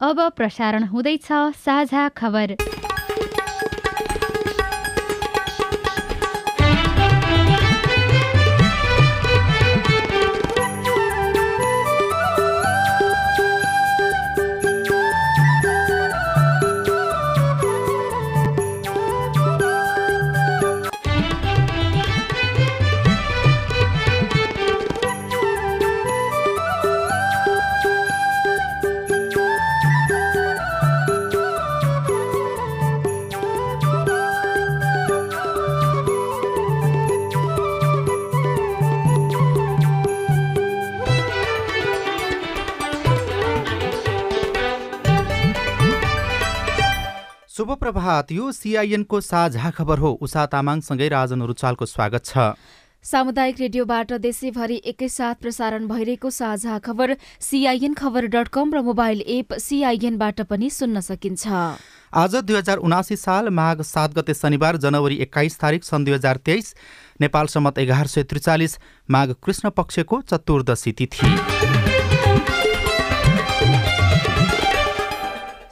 अब प्रसारण हुँदैछ साझा खबर। शुभ प्रभात यो सिआइएनको साझा खबर हो। उषा तामाङसँगै राजन रुचालको स्वागत छ। सामुदायिक रेडियोबाट देशैभरि एकैसाथ प्रसारण भइरहेको साझा खबर सिआइएन खबर डट कम र मोबाइल एप सिआइएनबाट पनि सुन्न सकिन्छ। आज दुई हजार उनासी साल माघ सात गते शनिबार जनवरी एक्काइस तारिक सन् दुई हजार तेइस नेपाल सम्मत एघार सय त्रिचालिस माघ कृष्ण पक्षको चतुर्दशी तिथि।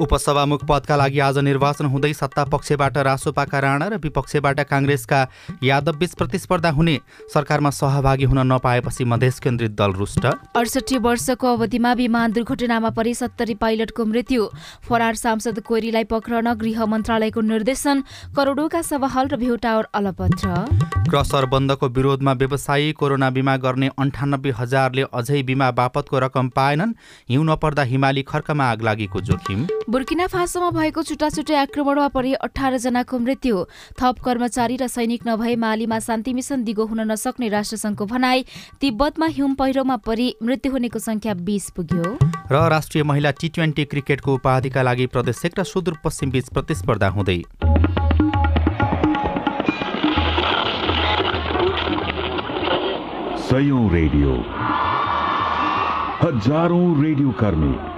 उपसभामुख पदका लागि आज निर्वाचन हुँदै सत्ता पक्षबाट रासोपाका राणा र विपक्षबाट काङ्ग्रेसका यादवबीच प्रतिस्पर्धा हुने सरकारमा सहभागी हुन नपाएपछि मधेस केन्द्रित दल रुष्ट। अडसठी वर्षको अवधिमा विमान दुर्घटनामा परि सत्तरी पाइलटको मृत्यु। फरार सांसद कोइरीलाई पक्रन गृह मन्त्रालयको निर्देशन करोडौँका सवाहल र भ्यू टावर अलपत्र। क्रसर बन्दको विरोधमा व्यवसायी कोरोना बिमा गर्ने अन्ठानब्बे हजारले अझै बिमा बापतको रकम पाएनन्। हिउँ नपर्दा हिमाली खर्कमा आग लागेको जोखिम। बुर्किना फासोमा भएको छुट्टाछुट्टै आक्रमणमा परि अठार जनाको मृत्यु। थप कर्मचारी र सैनिक नभए मालीमा शान्ति मिसन दिगो हुन नसक्ने राष्ट्रसङ्घको भनाई तिब्बतमा हिउँ पहिरोमा परि मृत्यु हुनेको संख्या बीस पुग्यो। र राष्ट्रिय महिला टी ट्वेन्टी क्रिकेटको उपाधिका लागि प्रदेश एक र सुदूरपश्चिम बीच प्रतिस्पर्धा हुँदै। सयौं रेडियो। हजारौं रेडियो कर्मी।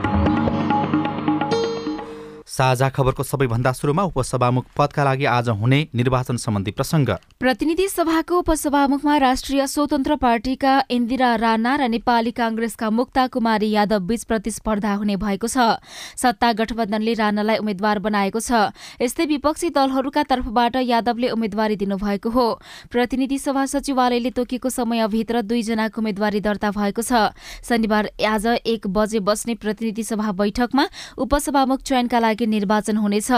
साझा खबरको सबैभन्दा सुरुमा उपसभामुख पदका लागि आज हुने निर्वाचन सम्बन्धी प्रसङ्ग। प्रतिनिधि सभाको उपसभामुखमा राष्ट्रिय स्वतन्त्र पार्टीका इन्दिरा राणा र नेपाली कांग्रेसका मुक्ता कुमारी यादव बीच प्रतिस्पर्धा हुने भएको छ। सत्ता गठबन्धनले राणालाई उम्मेद्वार बनाएको छ। यस्तै विपक्षी दलहरूका तर्फबाट यादवले उम्मेद्वारी दिनुभएको हो। प्रतिनिधि सभा सचिवालयले तोकेको समयभित्र दुईजनाको उम्मेद्वारी दर्ता भएको छ। शनिबार आज एक बजे बस्ने प्रतिनिधि सभा बैठकमा उपसभामुख चयनका लागि निर्वाचन हुनेछ।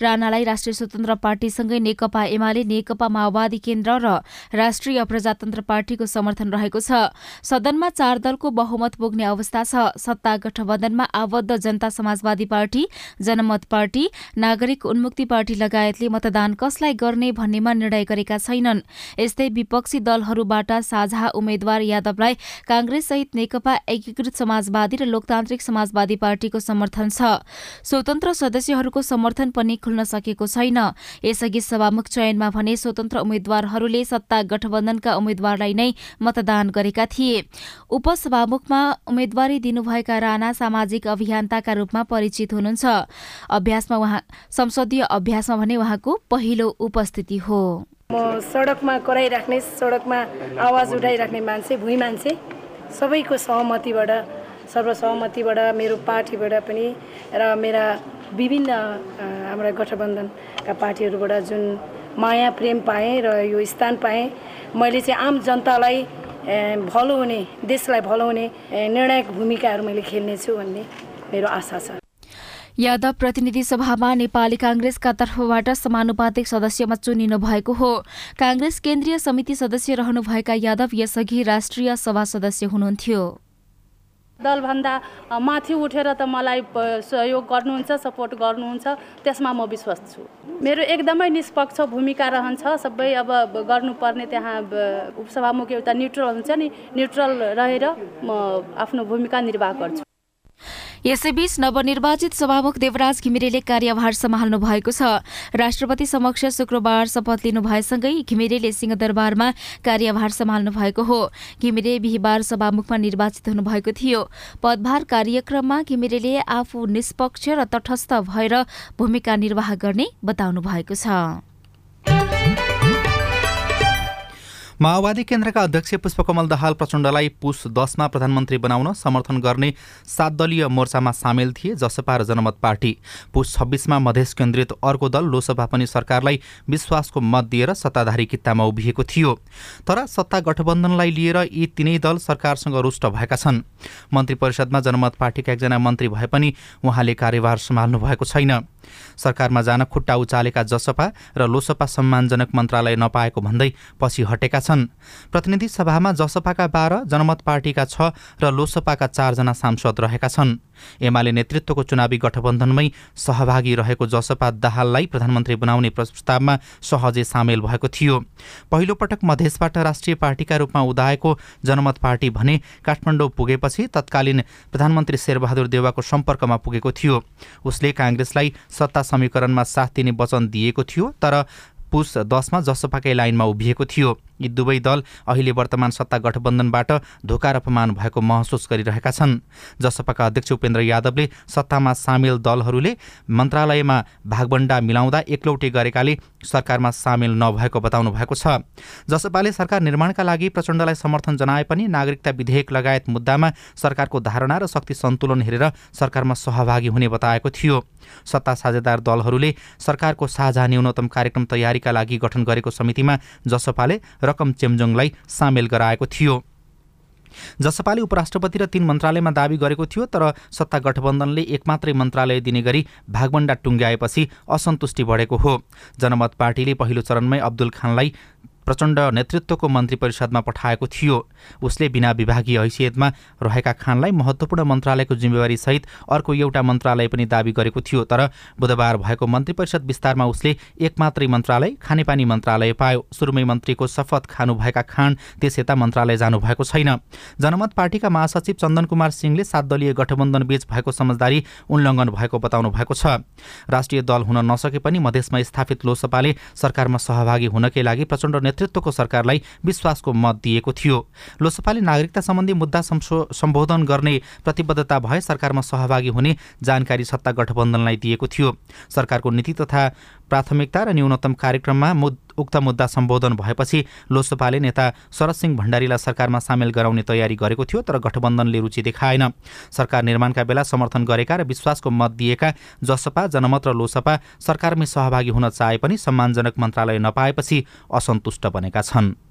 राणालाई राष्ट्रिय स्वतन्त्र पार्टीसँगै नेकपा एमाले नेकपा माओवादी केन्द्र र राष्ट्रिय प्रजातन्त्र पार्टीको समर्थन रहेको छ। सदनमा चार दलको बहुमत पुग्ने अवस्था छ। सत्ता गठबन्धनमा आबद्ध जनता समाजवादी पार्टी जनमत पार्टी नागरिक उन्मुक्ति पार्टी लगायतले मतदान कसलाई गर्ने भन्नेमा निर्णय गरेका छैनन्। यस्तै विपक्षी दलहरूबाट साझा उम्मेद्वार यादवलाई कांग्रेस सहित नेकपा एकीकृत समाजवादी र लोकतान्त्रिक समाजवादी पार्टीको समर्थन छ। स्वतन्त्र सदस्यहरूको समर्थन पनि खुल्न सकेको छैन। यसअघि सभामुख चयनमा भने स्वतन्त्र उम्मेद्वारहरूले सत्ता गठबन्धनका उम्मेद्वारलाई नै मतदान गरेका थिए। उपसभामुखमा उम्मेद्वारी दिनुभएका राणा सामाजिक अभियन्ताका रूपमा परिचित हुनुहुन्छ। अभ्यासमा उहाँ संसदीय अभ्यासमा भने उहाँको पहिलो उपस्थिति हो। म सडकमा कराइराख्ने सडकमा आवाज उठाइराख्ने मान्छे भुइँ मान्छे सबैको सहमतिबाट सर्वसहमतिबाट मेरो पार्टीबाट पनि र मेरा विभिन्न हाम्रा गठबन्धनका पार्टीहरूबाट जुन माया प्रेम पाएँ र यो स्थान पाएँ मैले चाहिँ आम जनतालाई भलो हुने देशलाई भलो हुने निर्णायक भूमिकाहरू मैले खेल्नेछु भन्ने मेरो आशा छ। यादव प्रतिनिधि सभामा नेपाली कांग्रेसका तर्फबाट समानुपातिक सदस्यमा चुनिनु भएको हो। कांग्रेस केन्द्रीय समिति सदस्य रहनुभएका यादव यसअघि राष्ट्रिय सभा सदस्य हुनुहुन्थ्यो। दलभन्दा माथि उठेर त मलाई सहयोग गर्नुहुन्छ सपोर्ट गर्नुहुन्छ त्यसमा म विश्वास छु। मेरो एकदमै निष्पक्ष भूमिका रहन्छ। सबै अब गर्नुपर्ने त्यहाँ उपसभामुख एउटा न्युट्रल हुन्छ नि न्युट्रल रहेर म आफ्नो भूमिका निर्वाह गर्छु। यसैबीच नवनिर्वाचित सभामुख देवराज घिमिरेले कार्यभार सम्हाल्नु भएको छ। राष्ट्रपति समक्ष शुक्रबार शपथ लिनु भएसँगै घिमिरेले सिंहदरबारमा कार्यभार सम्हाल्नु भएको हो। घिमिरे बिहिबार सभामुखमा निर्वाचित हुनुभएको थियो। पदभार कार्यक्रममा घिमिरेले आफू निष्पक्ष र तटस्थ भएर भूमिका निर्वाह गर्ने बताउनु भएको छ। माओवादी केन्द्रका अध्यक्ष पुष्पकमल दाहाल प्रचण्डलाई पुस दसमा प्रधानमन्त्री बनाउन समर्थन गर्ने सात दलीय मोर्चामा सामेल थिए जसपा र जनमत पार्टी। पुस छब्बिसमा मधेस केन्द्रित अर्को दल लोसपा पनि सरकारलाई विश्वासको मत दिएर सत्ताधारी कित्तामा उभिएको थियो। तर सत्ता गठबन्धनलाई लिएर यी तिनै दल सरकारसँग रुष्ट भएका छन्। मन्त्री परिषदमा जनमत पार्टीका एकजना मन्त्री भए पनि उहाँले कार्यभार सम्हाल्नु भएको छैन। सरकारमा जान खुट्टा उचालेका जसपा र लोसपा सम्मानजनक मन्त्रालय नपाएको भन्दै पछि हटेका छन्। प्रतिनिधि सभामा जसपाका बाह्र जनमत पार्टीका छ र लोसपाका चारजना सांसद रहेका छन्। एमाले नेतृत्वको चुनावी गठबन्धनमै सहभागी रहेको जसपा दाहाललाई प्रधानमन्त्री बनाउने प्रस्तावमा सहजै सामेल भएको थियो। पहिलो पटक मधेसबाट राष्ट्रिय पार्टीका रूपमा उदाएको जनमत पार्टी भने काठमाडौँ पुगेपछि तत्कालीन प्रधानमन्त्री शेरबहादुर देवाको सम्पर्कमा पुगेको थियो। उसले काङ्ग्रेसलाई सत्ता समीकरणमा साथ दिने वचन दिएको थियो तर पुस दसमा जसपाकै लाइनमा उभिएको थियो। यी दुवै दल अहिले वर्तमान सत्ता गठबन्धनबाट धोका र अपमान भएको महसुस गरिरहेका छन्। जसपाका अध्यक्ष उपेन्द्र यादवले सत्तामा सामेल दलहरूले मन्त्रालयमा भागबण्डा मिलाउँदा एकलौटे गरेकाले सरकारमा सामेल नभएको बताउनु भएको छ। जसपाले सरकार निर्माणका लागि प्रचण्डलाई समर्थन जनाए पनि नागरिकता विधेयक लगायत मुद्दामा सरकारको धारणा र शक्ति सन्तुलन हेरेर सरकारमा सहभागी हुने बताएको थियो। सत्ता साझेदार दलहरूले सरकारको साझा न्यूनतम कार्यक्रम तयारीका लागि गठन गरेको समितिमा जसपाले रकम चेम्जोङलाई सामेल गराएको थियो। जसपाले उपराष्ट्रपति र तीन मन्त्रालयमा दावी गरेको थियो तर सत्ता गठबन्धनले एक मात्रै मन्त्रालय दिने गरी भागबण्डा टुङ्ग्याएपछि असन्तुष्टि बढेको हो। जनमत पार्टीले पहिलो चरणमै अब्दुल खानलाई प्रचण्ड नेतृत्वको मन्त्री परिषदमा पठाएको थियो। उसले बिना विभागीय हैसियतमा रहेका खानलाई महत्त्वपूर्ण मन्त्रालयको जिम्मेवारीसहित अर्को एउटा मन्त्रालय पनि दावी गरेको थियो तर बुधबार भएको मन्त्री परिषद विस्तारमा उसले एक मात्रै मन्त्रालय खानेपानी मन्त्रालय पायो। सुरुमै मन्त्रीको शपथ खानुभएका खान त्यस यता मन्त्रालय जानुभएको छैन। जनमत पार्टीका महासचिव चन्दन कुमार सिंहले सात दलीय गठबन्धनबीच भएको समझदारी उल्लङ्घन भएको बताउनु भएको छ। राष्ट्रिय दल हुन नसके पनि मधेसमा स्थापित लोसपाले सरकारमा सहभागी हुनकै लागि प्रचण्ड नेतृत्वको सरकारलाई विश्वासको मत दिएको थियो। लोसपाले नागरिकता सम्बन्धी मुद्दा सम्बोधन गर्ने प्रतिबद्धता भए सरकारमा सहभागी हुने जानकारी सत्ता गठबन्धनलाई दिएको थियो। सरकारको नीति तथा प्राथमिकता र न्यूनतम कार्यक्रममा मुद उक्त मुद्दा सम्बोधन भएपछि लोसपाले नेता शरद सिंह भण्डारीलाई सरकारमा सामेल गराउने तयारी गरेको थियो तर गठबन्धनले रुचि देखाएन। सरकार निर्माणका बेला समर्थन गरेका र विश्वासको मत दिएका जसपा जनमत र लोसपा सरकारमै सहभागी हुन चाहे पनि सम्मानजनक मन्त्रालय नपाएपछि असन्तुष्ट बनेका छन्।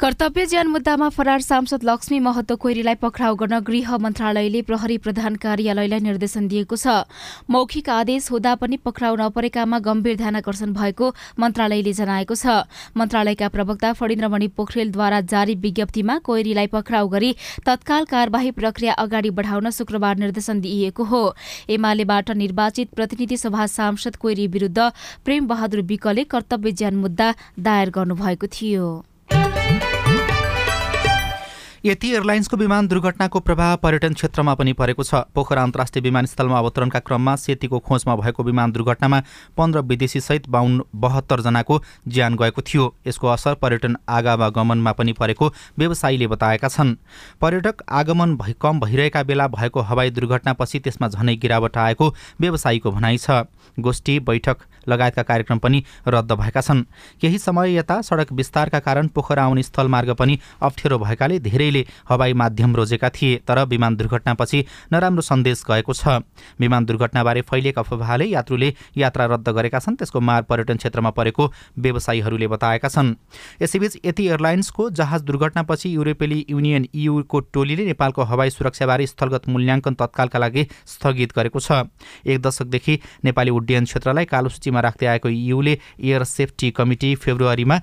कर्तव्य ज्यान मुद्दामा फरार सांसद लक्ष्मी महतो कोइरीलाई पक्राउ गर्न गृह मन्त्रालयले प्रहरी प्रधान कार्यालयलाई निर्देशन दिएको छ। मौखिक आदेश हुँदा पनि पक्राउ नपरेकामा गम्भीर ध्यानकर्षण भएको मन्त्रालयले जनाएको छ। मन्त्रालयका प्रवक्ता फणिन्द्रमणि पोखरेलद्वारा जारी विज्ञप्तिमा कोइरीलाई पक्राउ गरी तत्काल कार्यवाही प्रक्रिया अगाडि बढाउन शुक्रबार निर्देशन दिइएको हो। एमालेबाट निर्वाचित प्रतिनिधि सभा सांसद कोइरी विरूद्ध प्रेम बहादुर विकले कर्तव्य ज्यान मुद्दा दायर गर्नुभएको थियो। Música यति एयरलाइन्सको विमान दुर्घटनाको प्रभाव पर्यटन क्षेत्रमा पनि परेको छ। पोखरा अन्तर्राष्ट्रिय विमानस्थलमा अवतरणका क्रममा सेतीको खोजमा भएको विमान दुर्घटनामा पन्ध्र विदेशीसहित बाहन्न बहत्तरजनाको ज्यान गएको थियो। यसको असर पर्यटन आगमनमा पनि परेको व्यवसायीले बताएका छन्। पर्यटक आगमन भइ कम भइरहेका बेला भएको हवाई दुर्घटनापछि त्यसमा झनै गिरावट आएको व्यवसायीको भनाइ छ। गोष्ठी बैठक लगायतका कार्यक्रम पनि रद्द भएका छन्। केही समय यता सडक विस्तारका कारण पोखरा आउने स्थलमार्ग पनि अप्ठ्यारो भएकाले धेरैले हवाई माध्यम रोजेका थिए तर विमान दुर्घटनापछि नराम्रो सन्देश गएको छ। विमान दुर्घटनाबारे फैलिएका अफवाहले यात्रुले यात्रा रद्द गरेका छन् त्यसको मार पर्यटन क्षेत्रमा परेको व्यवसायीहरूले बताएका छन्। यसैबीच यति एयरलाइन्सको जहाज दुर्घटनापछि युरोपेली युनियन इयुको टोलीले नेपालको हवाई सुरक्षाबारे स्थलगत मूल्याङ्कन तत्कालका लागि स्थगित गरेको छ। एक दशकदेखि नेपाली उड्डयन क्षेत्रलाई कालो सूचीमा राख्दै आएको इयुले एयर सेफ्टी कमिटी फेब्रुअरीमा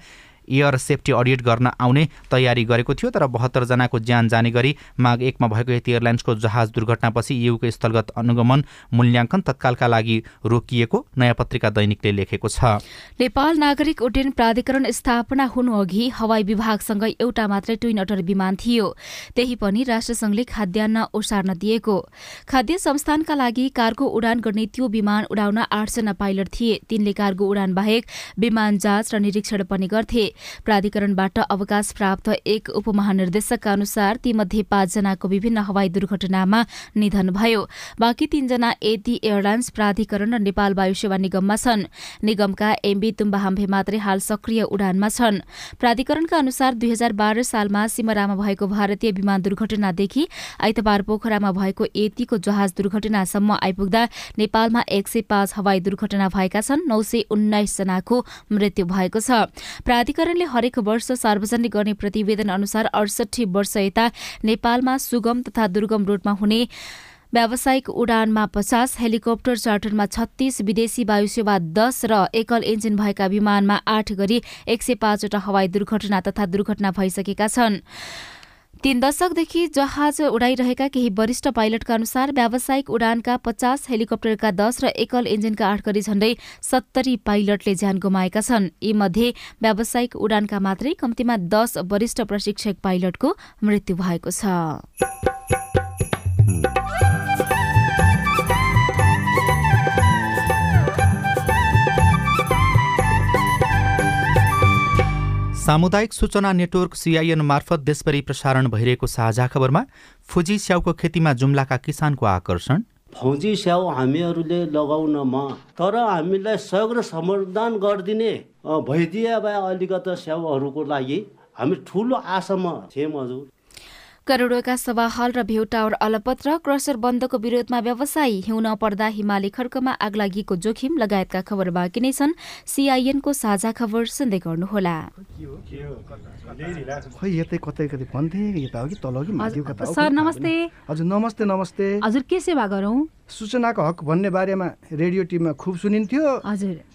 एयर सेफ्टी अडिट गर्न आउने तयारी गरेको थियो तर बहत्तरजनाको ज्यान जाने गरी माघ एकमा भएको यति एयरलाइन्सको जहाज दुर्घटनापछि युको स्थलगत अनुगमन मूल्याङ्कन तत्कालका लागि रोकिएको नयाँ पत्रिका दैनिकले लेखेको छ। नेपाल नागरिक उड्डयन प्राधिकरण स्थापना हुनुअघि हवाई विभागसँग एउटा मात्रै ट्विन अटर विमान थियो। त्यही पनि राष्ट्रसंघले खाद्यान्न ओसार्न दिएको। खाद्य संस्थानका लागि कार्गो उडान गर्ने त्यो विमान उडाउन आठजना पाइलट थिए। तिनले कार्गो उडान बाहेक विमान जाँच र निरीक्षण पनि गर्थे। प्राधिकरणबाट अवकाश प्राप्त एक उपमहानिर्देशकका अनुसार तीमध्ये पाँचजनाको विभिन्न हवाई दुर्घटनामा निधन भयो। बाँकी तीनजना एटी एयरलाइन्स प्राधिकरण र नेपाल वायुसेवा निगममा छन्। निगमका एमबी तुम्बाहाम्भे मात्रै हाल सक्रिय उडानमा छन्। प्राधिकरणका अनुसार दुई हजार बाह्र सालमा सिमरामा भएको भारतीय विमान दुर्घटनादेखि आइतबार पोखरामा भएको एटीको जहाज दुर्घटनासम्म आइपुग्दा नेपालमा एक सय पाँच हवाई दुर्घटना भएका छन्। नौ सय उन्नाइस जनाको मृत्यु भएको छ। प्राधिकरणले हरेक वर्ष सार्वजनिक गर्ने प्रतिवेदन अनुसार अडसठी वर्ष यता नेपालमा सुगम तथा दुर्गम रूटमा हुने व्यावसायिक उडानमा पचास हेलिकप्टर चार्टरमा छत्तीस विदेशी वायुसेवा दस र एकल इन्जिन भएका विमानमा आठ गरी एक सय पाँचवटा हवाई दुर्घटना तथा दुर्घटना भइसकेका छन्। तीन दशकदेखि जहाज उडाइरहेका केही वरिष्ठ पाइलटका अनुसार व्यावसायिक उडानका पचास हेलिकप्टरका दस र एकल इन्जिनका आठ गरी झण्डै सत्तरी पाइलटले ज्यान गुमाएका छन्। यीमध्ये व्यावसायिक उडानका मात्रै कम्तीमा दस वरिष्ठ प्रशिक्षक पाइलटको मृत्यु भएको छ। सामुदायिक सूचना नेटवर्क सिआइएन मार्फत देशभरि प्रसारण भइरहेको साझा खबरमा फुजी स्याउको खेतीमा जुम्लाका किसानको आकर्षण। फौजी स्याउ हामीहरूले लगाउनमा तर हामीलाई सहयोग र समर्थन गरिदिने भइदिए भए अलिकता स्याउहरूको लागि हामी ठुलो आशामा थियौँ हजुर। करोडोका सभा हल र भ्यू टावर अलपत र क्रसर बन्दको विरोधमा व्यवसायी हिउन पर्दा हिमाली खर्कमा आगलागीको जोखिम लगायतका खबर बाँकी नै छन्। सिआइएनको साझा खबर सुन्दै गर्नुहोला। सर? नमस्ते। हजुर नमस्ते नमस्ते। हजुर के सेवा गरौँ? सूचनाको हक भन्ने बारेमा रेडियो टिममा खुब सुनिन्थ्यो। हजुर।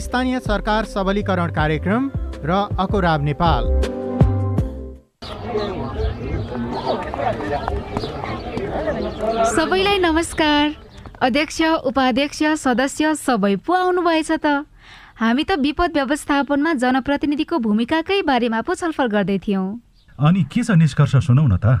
स्थानीय सरकार सबलीकरण कार्यक्रम र अकोराब नेपाल। सबैलाई नमस्कार। अध्यक्ष उपाध्यक्ष सदस्य सबै पो आउनुभएछ त। हामी त विपद व्यवस्थापनमा जनप्रतिनिधिको भूमिकाकै बारेमा पो छलफल गर्दै थियौँ। अनि के छ निष्कर्ष सुनौ न त?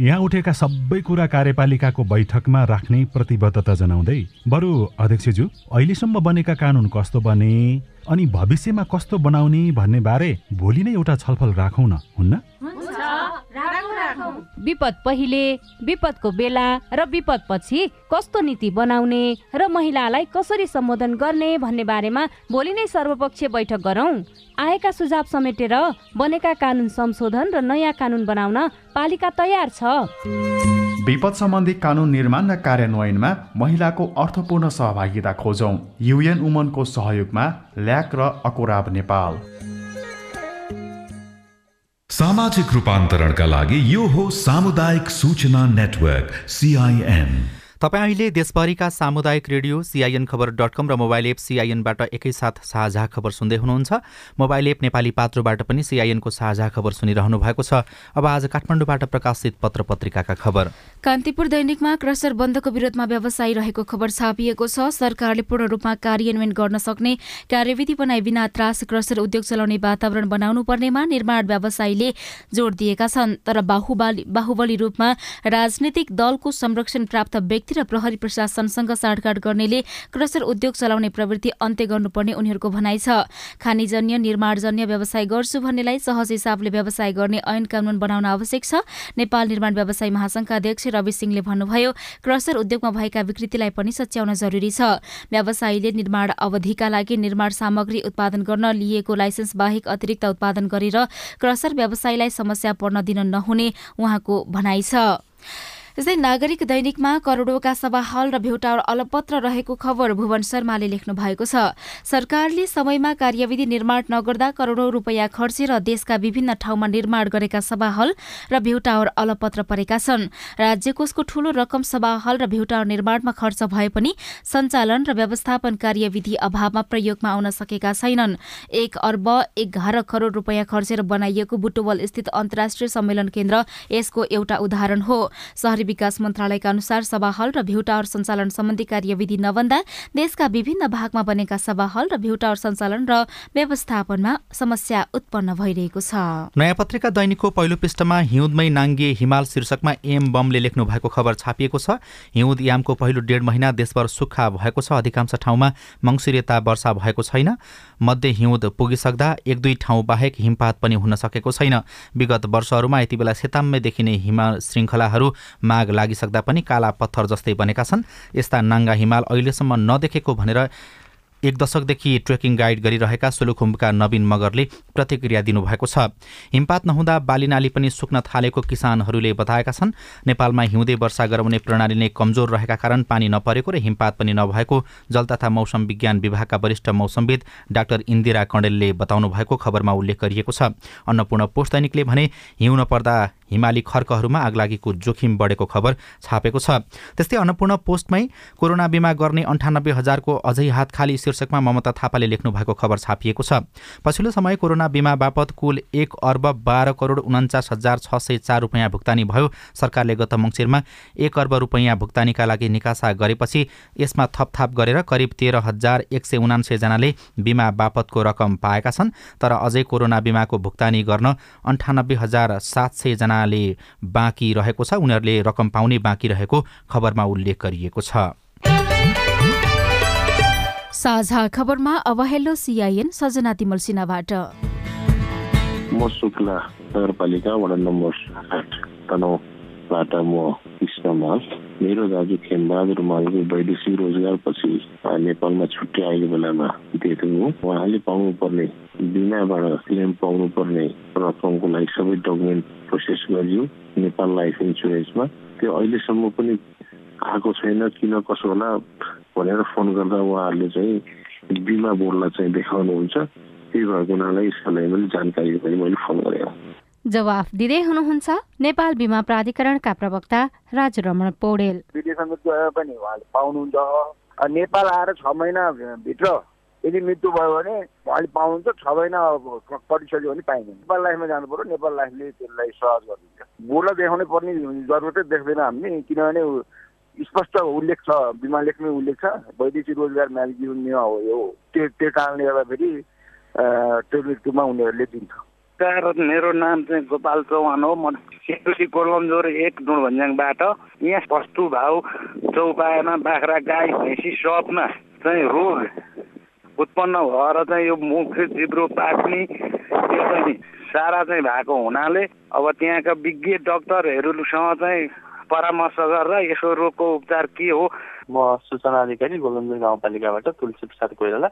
यहाँ उठेका सबै कुरा कार्यपालिकाको बैठकमा राख्ने प्रतिबद्धता जनाउँदै बरु अध्यक्षज्यू अहिलेसम्म बनेका कानुन कस्तो बने? अनि भविष्यमा कस्तो बनाउने भन्ने बारे भोलि नै एउटा छलफल राखौँ न हुन्न? विपद पहिले विपदको बेला र विपद पछि कस्तो नीति बनाउने र महिलालाई कसरी सम्बोधन गर्ने भन्ने बारेमा भोलि नै सर्वपक्षीय बैठक गरौँ। आएका सुझाव समेटेर बनेका कानुन संशोधन र नयाँ कानुन बनाउन पालिका तयार छ। विपद सम्बन्धी कानुन निर्माण र कार्यान्वयनमा महिलाको अर्थपूर्ण सहभागिता खोजौँ। युएन उमनको सहयोगमा ल्याक र अकोराब नेपाल। सामाजिक रूपान्तरणका लागि यो हो सामुदायिक सूचना नेटवर्क सिआइएन तपाईँ अहिले देशभरिका सामुदायिक रेडियो सिआइएन खबर डट कम र मोबाइल एप सिआइएनबाट एकैसाथ साझा खबर सुन्दै हुनुहुन्छ। मोबाइल एप नेपाली पात्रोबाट पनि सिआइएनको साझा खबर सुनिरहनु भएको छ। अब आज काठमाडौँबाट प्रकाशित पत्र पत्रिकाका खबर। कान्तिपुर दैनिकमा क्रसर बन्दको विरोधमा व्यवसायी रहेको खबर छापिएको छ। सरकारले पूर्ण रूपमा कार्यान्वयन गर्न सक्ने कार्यविधि बनाई बिना त्रास क्रसर उद्योग चलाउने वातावरण बनाउनु पर्नेमा निर्माण व्यवसायीले जोड दिएका छन्। तर बाहुबली रूपमा राजनीतिक दलको संरक्षण प्राप्त व्यक्ति व्यक्ति र प्रहरी प्रशासनसँग साँडकाँड गर्नेले क्रसर उद्योग चलाउने प्रवृत्ति अन्त्य गर्नुपर्ने उनीहरूको भनाइ छ। खानीजन्य निर्माणजन्य व्यवसाय गर्छु भन्नेलाई सहज हिसाबले व्यवसाय गर्ने ऐन कानून बनाउन आवश्यक छ। नेपाल निर्माण व्यवसाय महासंघका अध्यक्ष रवि सिंहले भन्नुभयो क्रसर उद्योगमा भएका विकृतिलाई पनि सच्याउन जरुरी छ। व्यवसायीले निर्माण अवधिका लागि निर्माण सामग्री उत्पादन गर्न लिएको लाइसेन्स बाहेक अतिरिक्त उत्पादन गरेर क्रसर व्यवसायीलाई समस्या पर्न दिन नहुने उहाँको भनाइ छ। यस्तै नागरिक दैनिकमा करोडौँका सभा हल र भेउटावर अलपत्र रहेको खबर भुवन शर्माले लेख्नु भएको छ। सरकारले समयमा कार्यविधि निर्माण नगर्दा करोडौँ रुपियाँ खर्चेर देशका विभिन्न ठाउँमा निर्माण गरेका सभा हल र भेउटावर अलपत्र परेका छन्। राज्य कोषको ठूलो रकम सभा हल र भेउटावर निर्माणमा खर्च भए पनि सञ्चालन र व्यवस्थापन कार्यविधि अभावमा प्रयोगमा आउन सकेका छैनन्। एक अर्ब एघार करोड रुपियाँ खर्चेर बनाइएको बुटोवल स्थित अन्तर्राष्ट्रिय सम्मेलन केन्द्र यसको एउटा उदाहरण हो। विकास मन्त्रालयका अनुसार सभा हल र भ्यूटावर सञ्चालन सम्बन्धी कार्यविधि नबन्दा देशका विभिन्न भागमा बनेका सभा हल र भ्यूटावर सञ्चालन र व्यवस्थापनमा समस्या उत्पन्न भइरहेको छ। नयाँ पत्रिका दैनिकको पहिलो पृष्ठमा हिउँदमै नाङ्गे हिमाल शीर्षकमा एम बमले लेख्नु भएको खबर छापिएको छ। हिउँद यामको पहिलो डेढ महिना देशभर सुक्खा भएको छ। अधिकांश ठाउँमा मङ्सिरेता वर्षा भएको छैन। मध्य हिउँद पुगिसक्दा एक दुई ठाउँ बाहेक हिमपात पनि हुन सकेको छैन। विगत वर्षहरूमा यति बेला सेताम्मे देखिने हिमाल श्रृङ्खलाहरू माग लागिसक्दा पनि काला पत्थर जस्तै बनेका छन्। यस्ता नाङ्गा हिमाल अहिलेसम्म नदेखेको भनेर एक दशकदेखि ट्रेकिङ गाइड गरिरहेका सोलुखुम्बुका नवीन मगरले प्रतिक्रिया दिनुभएको छ। हिमपात नहुँदा बालीनाली पनि सुक्न थालेको किसानहरूले बताएका छन् नेपालमा हिउँदे वर्षा गराउने प्रणाली नै कमजोर रहेका कारण पानी नपरेको र हिमपात पनि नभएको जल तथा मौसम विज्ञान विभागका वरिष्ठ मौसमविद डाक्टर इन्दिरा कणेलले बताउनु भएको खबरमा उल्लेख गरिएको छ। अन्नपूर्ण पोस्ट दैनिकले भने हिउँ नपर्दा हिमाली खर्कहरूमा आगलागीको जोखिम बढेको खबर छापेको छ। त्यस्तै अन्नपूर्ण पोस्टमै कोरोना बिमा गर्ने अन्ठानब्बे हजारको अझै हात खाली शीर्षकमा ममता थापाले लेख्नु भएको खबर छापिएको छ। पछिल्लो समय कोरोना बिमा बापत कुल एक अर्ब बाह्र करोड उन्चास हजार छ सय चार रुपियाँ भुक्तानी भयो। सरकारले गत मङ्सिरमा एक अर्ब रुपियाँ भुक्तानीका लागि निकासा गरेपछि यसमा थपथाप गरेर करिब तेह्र हजार एक सय उनान्सयजनाले बिमा बापतको रकम पाएका छन् तर अझै कोरोना बिमाको भुक्तानी गर्न अन्ठानब्बे हजार सात सयजनाले बाँकी रहेको छ। उनीहरूले रकम पाउने बाँकी रहेको खबरमा उल्लेख गरिएको छ। साझा खबरमा अब हेलो सिआइएन सजना तिमल सिन्हाबाट। म शुक्ला नगरपालिका वडा नम्बर आठ तनहुबाट म कृष्ण माल। मेरो दाजु खेमबहादुर मालको वैदेशिक रोजगारपछि नेपालमा छुट्टी आएको बेलामा दिएको हो। उहाँले पाउनुपर्ने बिमाबाट क्लेम पाउनुपर्ने रकमको लागि सबै डकुमेन्ट प्रोसेस गरियो नेपाल लाइफ इन्सुरेन्समा। त्यो अहिलेसम्म पनि आएको छैन किन कसो होला? भनेर फोन गर्दा उहाँहरूले चाहिँ बिमा बोर्डलाई चाहिँ देखाउनुहुन्छ। त्यही भएको हुनाले यसको लागि मैले जानकारी पनि मैले फोन गरेको जवाफ दिँदै हुनुहुन्छ नेपाल बिमा प्राधिकरणका प्रवक्ता राजु रमण पौडेल विदेशमा पनि उहाँले पाउनुहुन्छ। नेपाल आएर छ महिनाभित्र यदि मृत्यु भयो भने उहाँले पाउनुहुन्छ छ महिना कटिसक्यो भने पाइँदैन। नेपाल लाइफमा जानु पर्यो नेपाल लाइफले त्यसलाई सहज गरिदिन्छ। बोर्डलाई देखाउनै पर्ने जरुरतै देख्दैन हामीले किनभने स्पष्ट उल्लेख छ बिमा लेखमै उल्लेख छ वैदेशिक रोजगार जीवन नियम हो यो। त्यो त्यो कारणले गर्दाखेरि त्यो उनीहरूले दिन्छ। मेरो नाम चाहिँ गोपाल चौहान हो। म सिन्धुली कोलमजोर एक नुनभन्ज्याङबाट यहाँ वस्तु भाउ चौपायामा बाख्रा गाई भैँसी सबमा चाहिँ रोग उत्पन्न भएर चाहिँ यो मुख जिब्रो पाक्ने त्यो चाहिँ सारा चाहिँ भएको हुनाले अब त्यहाँका विज्ञ डक्टरहरूसँग चाहिँ परामर्श गरेर यसो रोगको उपचार के हो? म सूचना अधिकारी गोलन्जर गाउँपालिकाबाट तुलसी प्रसाद कोइराला।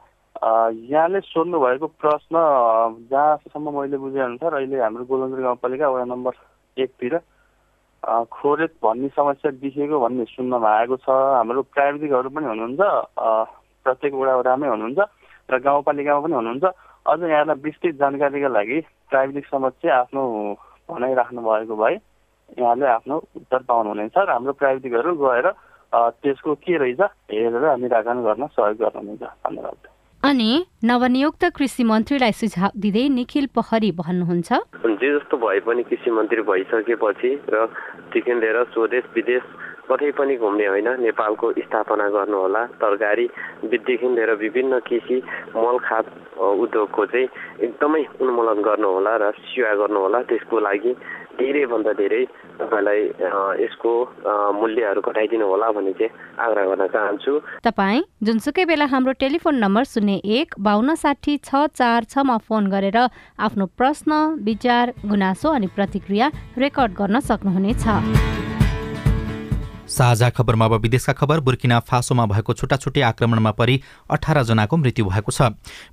यहाँले सोध्नु भएको प्रश्न जहाँसम्म मैले बुझेअनुसार अहिले हाम्रो गोलन्जर गाउँपालिका वडा नम्बर एकतिर खोरेत भन्ने समस्या देखिएको भन्ने सुन्नमा आएको छ। हाम्रो प्राविधिकहरू पनि हुनुहुन्छ प्रत्येक वडा वडामै हुनुहुन्छ र गाउँपालिकामा पनि हुनुहुन्छ। अझ यहाँलाई विस्तृत जानकारीका लागि प्राविधिक समक्ष आफ्नो भनाइ राख्नु भएको भए यहाँले आफ्नो उत्तर पाउनुहुनेछ र हाम्रो प्राविधिकहरू गएर त्यसको के रहेछ हेरेर निराकरण गर्न सहयोग गर्नुहुनेछ। धन्यवाद। अनि नवनियुक्त कृषि मन्त्रीलाई सुझाव दिँदै निखिल पहरी भन्नुहुन्छ। जे जस्तो भए पनि कृषि मन्त्री भइसकेपछि र देखि लिएर स्वदेश विदेश कतै पनि घुम्ने होइन नेपालको स्थापना गर्नुहोला। तरकारीदेखि लिएर विभिन्न कृषि मलखात उद्योगको चाहिँ एकदमै उन्मूलन गर्नुहोला र सेवा गर्नुहोला। त्यसको लागि धेरैभन्दा धेरै तपाईँलाई यसको मूल्यहरू घटाइदिनु होला भन्ने चाहिँ आग्रह गर्न चाहन्छु। तपाईँ जुनसुकै बेला हाम्रो टेलिफोन नम्बर शून्य एक बाहन्न साठी छ चार छमा फोन गरेर आफ्नो प्रश्न विचार गुनासो अनि प्रतिक्रिया रेकर्ड गर्न सक्नुहुनेछ। साझा खबरमा अब विदेशका खबर। बुर्किना फासोमा भएको छुट्टा छुट्टै आक्रमणमा परि अठारजनाको मृत्यु भएको छ।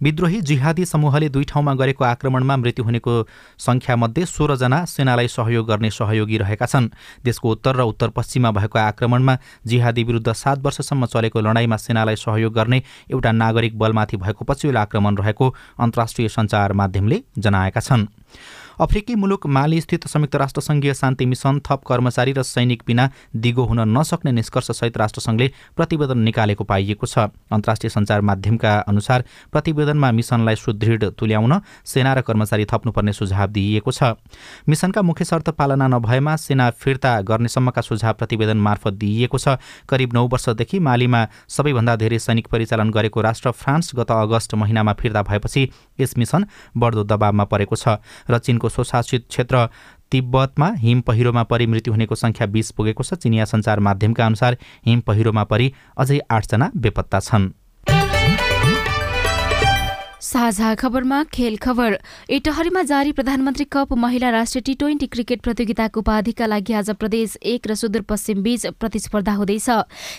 विद्रोही जिहादी समूहले दुई ठाउँमा गरेको आक्रमणमा मृत्यु हुनेको सङ्ख्यामध्ये सोह्रजना सेनालाई सहयोग गर्ने सहयोगी रहेका छन्। देशको उत्तर र उत्तर पश्चिममा भएको आक्रमणमा जिहादी विरुद्ध सात वर्षसम्म चलेको लडाईँमा सेनालाई सहयोग गर्ने एउटा नागरिक बलमाथि भएको पछिल्लो आक्रमण रहेको अन्तर्राष्ट्रिय सञ्चार माध्यमले जनाएका छन्। अफ्रिकी मुलुक मालीस्थित संयुक्त राष्ट्रसङ्घीय शान्ति मिसन थप कर्मचारी र सैनिक बिना दिगो हुन नसक्ने निष्कर्षसहित राष्ट्रसङ्घले प्रतिवेदन निकालेको पाइएको छ। अन्तर्राष्ट्रिय सञ्चार माध्यमका अनुसार प्रतिवेदनमा मिसनलाई सुदृढ तुल्याउन सेना र कर्मचारी थप्नुपर्ने सुझाव दिइएको छ। मिसनका मुख्य शर्त पालना नभएमा सेना फिर्ता गर्नेसम्मका सुझाव प्रतिवेदन मार्फत दिइएको छ। करिब नौ वर्षदेखि मालीमा सबैभन्दा धेरै सैनिक परिचालन गरेको राष्ट्र फ्रान्स गत अगस्त महिनामा फिर्ता भएपछि यस मिसन बढ्दो दबावमा परेको छ र चिनको चीनको स्वशासित क्षेत्र तिब्बतमा हिम पहिरोमा परि मृत्यु हुनेको सङ्ख्या बीस पुगेको छ। चिनिया सञ्चार माध्यमका अनुसार हिम पहिरोमा परि अझै आठजना बेपत्ता छन्। साझा खबरमा खेल खबर। इटहरीमा जारी प्रधानमन्त्री कप महिला राष्ट्रिय टी ट्वेन्टी क्रिकेट प्रतियोगिताको उपाधिका लागि आज प्रदेश एक र सुदूरपश्चिम बीच प्रतिस्पर्धा हुँदैछ।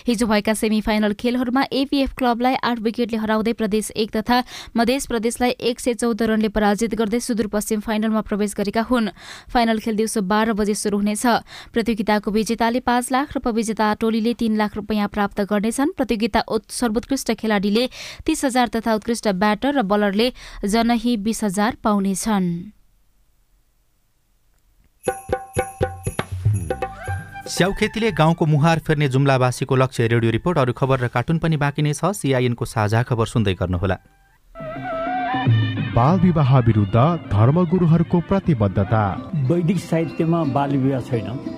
हिजो भएका सेमी फाइनल खेलहरूमा एपीएफ क्लबलाई आठ विकेटले हराउँदै प्रदेश एक तथा मध्य प्रदेशलाई एक सय चौध रनले पराजित गर्दै सुदूरपश्चिम फाइनलमा प्रवेश गरेका हुन्। फाइनल खेल दिउँसो बाह्र बजे शुरू हुनेछ। प्रतियोगिताको विजेताले पाँच लाख र उपविजेता टोलीले तीन लाख रुपियाँ प्राप्त गर्नेछन्। प्रतियोगिता सर्वोत्कृष्ट खेलाडीले तीस हजार तथा उत्कृष्ट ब्याटर र बलरले जनही बिस हजार पाउनेछन्। स्याउखेतीले गाउँको मुहार फेर्ने जुम्लावासीको लक्ष्य रेडियो रिपोर्ट अरू खबर र कार्टुन पनि बाँकी नै छ। सिआइएनको साझा खबर सुन्दै गर्नुहोला। बाल विवाह विरुद्ध धर्मगुरुहरूको प्रतिबद्धता। वैदिक साहित्यमा बाल विवाह छैन।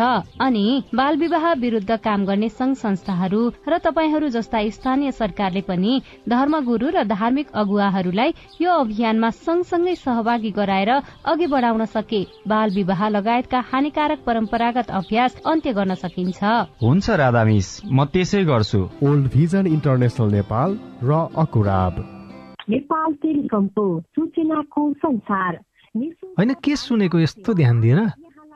अनि बाल विवाह विरूद्ध काम गर्ने संघ संस्थाहरू र तपाईँहरू जस्ता स्थानीय सरकारले पनि धर्मगुरू र धार्मिक अगुवाहरूलाई यो अभियानमा सँगसँगै सहभागी गराएर अघि बढ़ाउन सके। बाल विवाह लगायतका हानिकारक परम्परागत अभ्यास अन्त्य गर्न सकिन्छ। हुन्छ राधामिस म त्यसै गर्छु। ओल्ड भिजन इन्टरनेसनल नेपाल र अकुराब। नेपाल टेलिकमको सूचनाको संसार। होइन के सुनेको यस्तो ध्यान दिएर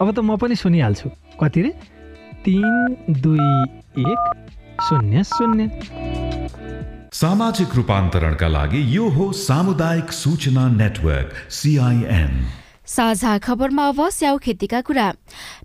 अब त म पनि सुनिहाल्छु। कति रे? तिन दुई एक शून्य शून्य। सामाजिक रूपान्तरणका लागि यो हो सामुदायिक सूचना नेटवर्क सिआइएन साझा खबरमा अब स्याउ खेतीका कुरा।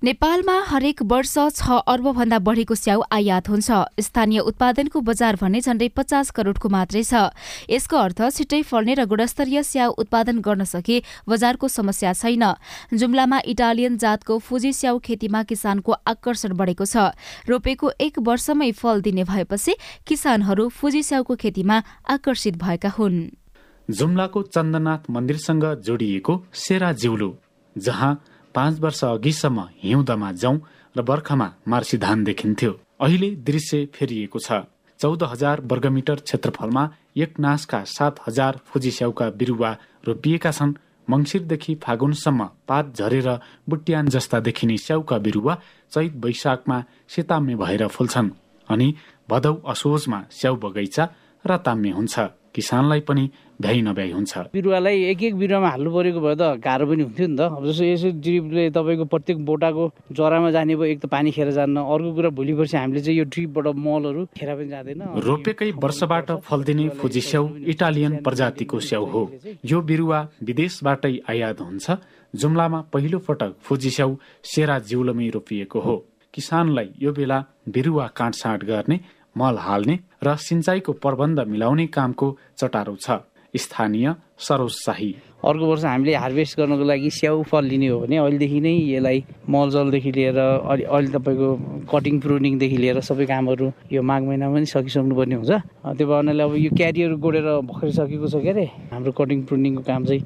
नेपालमा हरेक वर्ष छ अर्बभन्दा बढीको स्याउ आयात हुन्छ। स्थानीय उत्पादनको बजार भने झण्डै पचास करोड़को मात्रै छ। यसको अर्थ छिट्टै फल्ने र गुणस्तरीय स्याउ उत्पादन गर्न सके बजारको समस्या छैन। जुम्लामा इटालियन जातको फुजी स्याउ खेतीमा किसानको आकर्षण बढेको छ। रोपेको एक वर्षमै फल दिने भएपछि किसानहरू फुजी स्याउको खेतीमा आकर्षित भएका हुन्। जुम्लाको चन्दनाथ मन्दिरसँग जोडिएको सेरा जिउलु जहाँ पाँच वर्ष अघिसम्म हिउँदमा जाउँ र बर्खामा मार्सी धान देखिन्थ्यो। अहिले दृश्य फेरिएको छ। चौध हजार वर्गमिटर क्षेत्रफलमा एक नासका सात हजार फुजी स्याउका बिरुवा रोपिएका छन्। मङ्सिरदेखि फागुनसम्म पात झरेर बुट्यान जस्ता देखिने स्याउका बिरुवा चैत वैशाखमा सेताम्य भएर फुल्छन् अनि भदौ असोजमा स्याउ बगैँचा र हुन्छ। किसानलाई पनि भ्याइ नभ्याइ हुन्छ। बिरुवालाई एक एक बिरुवामा हाल्नु परेको भए त गाह्रो पनि हुन्थ्यो नि त। अब जस्तो यसो ड्रिपले तपाईँको प्रत्येक बोटाको जरामा जाने भयो एक त पानी खेर जान्न अर्को कुरा भोलि पर्सि हामीले चाहिँ यो ड्रिपबाट मलहरू खेर पनि जाँदैन। रोपेकै वर्षबाट फल्दिने फुजी स्याउ इटालियन प्रजातिको स्याउ हो। यो बिरुवा विदेशबाटै आयात हुन्छ। जुम्लामा पहिलो पटक फुजी स्याउ सेरा जिउलमै रोपिएको हो। किसानलाई यो बेला बिरुवा काटसाँट गर्ने मल हाल्ने र सिंचाइको प्रबन्ध मिलाउने कामको चटारो छ। स्थानीय सरोज शाही अर्को वर्ष हामीले हार्भेस्ट गर्नको लागि स्याउ फल लिने हो भने अहिलेदेखि नै यसलाई मलजलदेखि लिएर अलि अहिले तपाईँको कटिङ प्रुनिङदेखि लिएर सबै कामहरू यो माघ महिनामा पनि सकिसक्नु पर्ने हुन्छ त्यो भएनाले अब यो क्यारियर गोडेर भर्खरै सकेको छ के अरे? हाम्रो कटिङ प्रुनिङको काम चाहिँ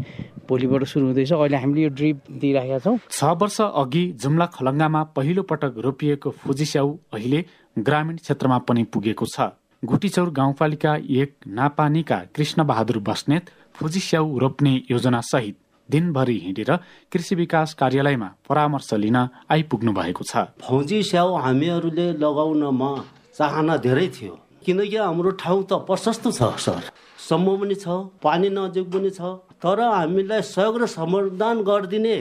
भोलिबाट सुरु हुँदैछ। अहिले हामीले यो ड्रिप दिइराखेका छौँ। छ वर्ष अघि जुम्ला खलङ्गामा पहिलो पटक रोपिएको फुजी स्याउ अहिले ग्रामीण क्षेत्रमा पनि पुगेको छ। गुटीचौर गाउँपालिका एक नापानीका कृष्ण बहादुर बस्नेत फुजी स्याउ रोप्ने योजना सहित दिनभरि हिँडेर कृषि विकास कार्यालयमा परामर्श लिन आइपुग्नु भएको छ। फौजी स्याउ हामीहरूले लगाउनमा चाहना धेरै थियो। किनकि हाम्रो ठाउँ त प्रशस्त छ सर। सम्म पनि छ पानी नजिक पनि छ तर हामीलाई सहयोग र समाधान गरिदिने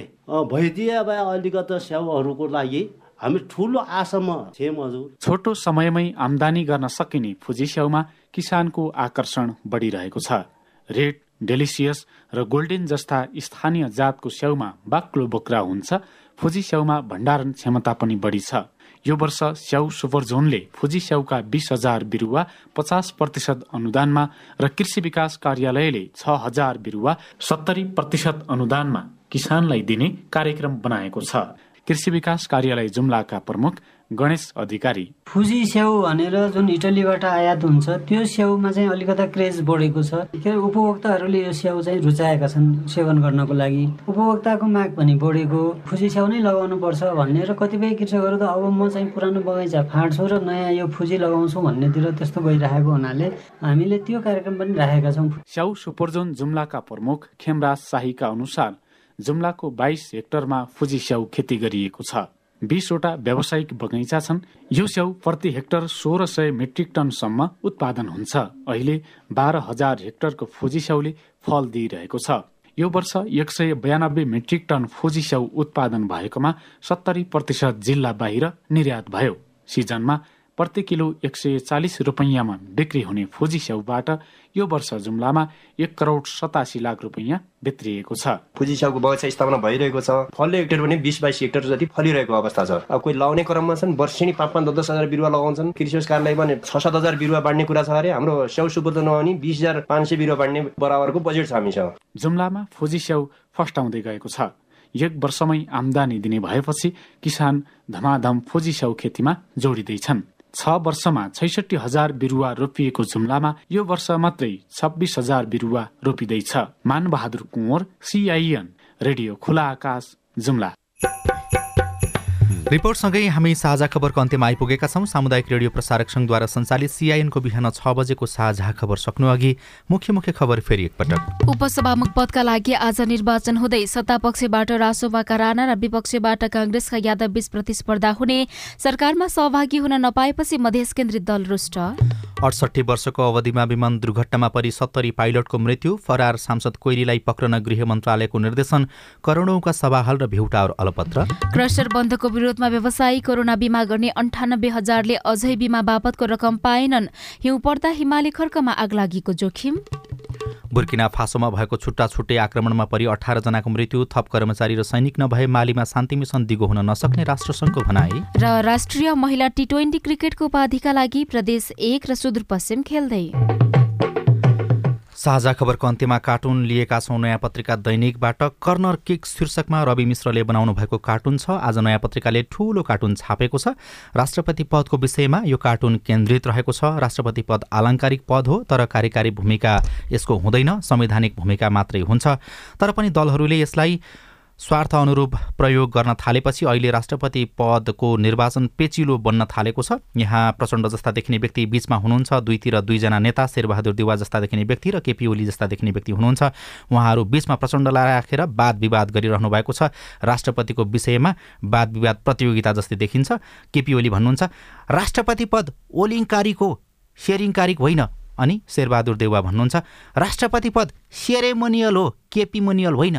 भइदिए भए अलिकता स्याउहरूको लागि हामी ठुलो आशामा थियौँ हजुर। छोटो समयमै आमदानी गर्न सकिने फुजी स्याउमा किसानको आकर्षण बढिरहेको छ। रेड डेलिसियस र गोल्डेन जस्ता स्थानीय जातको स्याउमा बाक्लो बोक्रा हुन्छ। फुजी स्याउमा भण्डारण क्षमता पनि बढी छ। यो वर्ष स्याउ सुपर जोनले फुजी स्याउका बिस हजार बिरुवा पचास प्रतिशत अनुदानमा र कृषि विकास कार्यालयले छ हजार बिरुवा सत्तरी प्रतिशत अनुदानमा किसानलाई दिने कार्यक्रम बनाएको छ। कृषि विकास कार्यालय जुम्लाका प्रमुख गणेश अधिकारी। फुजी स्याउ भनेर जुन इटलीबाट आयात हुन्छ त्यो स्याउमा चाहिँ अलिकता क्रेज बढेको छ। के उपभोक्ताहरूले यो स्याउ चाहिँ रुचाएका छन् सेवन गर्नको लागि। उपभोक्ताको माग पनि बढेको। फुजी स्याउ नै लगाउनु पर्छ भन्ने र कतिपय कृषकहरू त अब म चाहिँ पुरानो बगैँचा फाँड्छु र नयाँ यो फुजी लगाउँछु भन्नेतिर त्यस्तो गइरहेको हुनाले हामीले त्यो कार्यक्रम पनि राखेका छौँ। स्याउ सुपरजोन जुम्लाका प्रमुख खेमराज शाहीका अनुसार जुम्लाको बाइस हेक्टरमा फुजी स्याउ खेती गरिएको छ। बिसवटा व्यावसायिक बगैँचा छन्। यो स्याउ प्रति हेक्टर सोह्र सय मेट्रिक टनसम्म उत्पादन हुन्छ। अहिले बाह्र हजार हेक्टरको फुजी स्याउले फल दिइरहेको छ। यो वर्ष एक सय बयानब्बे मेट्रिक टन फुजी स्याउ उत्पादन भएकोमा सत्तरी प्रतिशत जिल्ला बाहिर निर्यात भयो। सिजनमा प्रति किलो एक सय चालिस रुपियाँमा बिक्री हुने फुजी स्याउबाट यो वर्ष जुम्लामा एक करोड सतासी लाख रुपियाँ भित्रिएको छ। फुजी स्याउको बगैँचा स्थापना भइरहेको छ। फल्ने हेक्टर पनि बिस बाइस हेक्टर जति फलिरहेको अवस्था छ। अब कोही लाउने क्रममा छन् वर्षेनी पाँच पाँच दस दस हजार बिरुवा लगाउँछन्। कृषि कार्यालय पनि छ सात हजार बिरुवा बाँड्ने कुरा छ अरे। हाम्रो स्याउ सुपुर्द नहुने बिस हजार पाँच सय बिरुवा बाँड्ने बराबरको बजेट छ हामीसँग जुम्लामा फुजी स्याउ फस्टाउँदै गएको छ। एक वर्षमै आमदानी दिने भएपछि किसान धमाधम फुजी स्याउ खेतीमा जोडिँदैछन्। छ वर्षमा छैसठी हजार बिरुवा रोपिएको जुम्लामा यो वर्ष मात्रै छब्बिस हजार बिरुवा रोपिँदैछ। Manbahadur Kunwar CIN radio Khula Akash Jumla. रिपोर्टसँगै हामी साझा खबरको अन्त्यमा आइपुगेका छौँ। सामुदायिक रेडियो प्रसारक सङ्घद्वारा सञ्चालित सिआइएनको बिहान छ बजेको साझा खबर सक्नु अघि मुख्य मुख्य खबर फेरि एकपटक। उपसभामुख पदका लागि आज निर्वाचन हुँदै सत्तापक्षबाट रासोपाका राणा र विपक्षबाट काङ्ग्रेसका यादव बीच प्रतिस्पर्धा हुने सरकारमा सहभागी हुन नपाएपछि मधेस केन्द्रित दल रुष्ट। अडसट्ठी वर्षको अवधिमा विमान दुर्घटनामा परि सत्तरी पाइलटको मृत्यु फरार सांसद कोइलीलाई पक्रन गृह मन्त्रालयको निर्देशन करोडौँका सभाहाल र भिउटावर अलपत्र। क्रसर बन्दको विरोधमा व्यवसायी कोरोना बिमा गर्ने अन्ठानब्बे हजारले अझै बिमा बापतको रकम पाएनन्। हिउँ पर्दा हिमाली खर्कमा आगलागीको जोखिम। बुर्किना फासोमा भएको छुट्टा छुट्टै आक्रमणमा परि अठारजनाको मृत्यु थप कर्मचारी र सैनिक नभए मालीमा शान्ति मिसन दिगो हुन नसक्ने राष्ट्रसङ्घको भनाई। र राष्ट्रिय महिला टी ट्वेन्टी क्रिकेटको उपाधिका लागि प्रदेश एक र सुदूरपश्चिम खेल्दै। साझा खबरको अन्त्यमा कार्टुन लिएका छौँ नयाँ पत्रिका दैनिकबाट। कर्नर किक शीर्षकमा रवि मिश्रले बनाउनु भएको कार्टुन छ। आज नयाँ पत्रिकाले ठूलो कार्टुन छापेको छ। राष्ट्रपति पदको विषयमा यो कार्टुन केन्द्रित रहेको छ। राष्ट्रपति पद आलङ्कारिक पद हो तर कार्यकारी भूमिका यसको हुँदैन। संवैधानिक भूमिका मात्रै हुन्छ। तर पनि दलहरूले यसलाई स्वार्थ अनुरूप प्रयोग गर्न थालेपछि अहिले राष्ट्रपति पदको निर्वाचन पेचिलो बन्न थालेको छ। यहाँ प्रचण्ड जस्ता देखिने व्यक्ति बीचमा हुनुहुन्छ। दुईतिर दुईजना नेता शेरबहादुर देवा जस्ता देखिने व्यक्ति र केपी ओली जस्ता देखिने व्यक्ति हुनुहुन्छ। उहाँहरू बीचमा प्रचण्डलाई राखेर वाद विवाद गरिरहनु भएको छ। राष्ट्रपतिको विषयमा वाद विवाद प्रतियोगिता जस्तै देखिन्छ। केपी ओली भन्नुहुन्छ राष्ट्रपति पद ओलिङकारीको सेरिङकारिक होइन। अनि शेरबहादुर देउवा भन्नुहुन्छ राष्ट्रपति पद सेरेमोनियल हो केपी मोनियल होइन।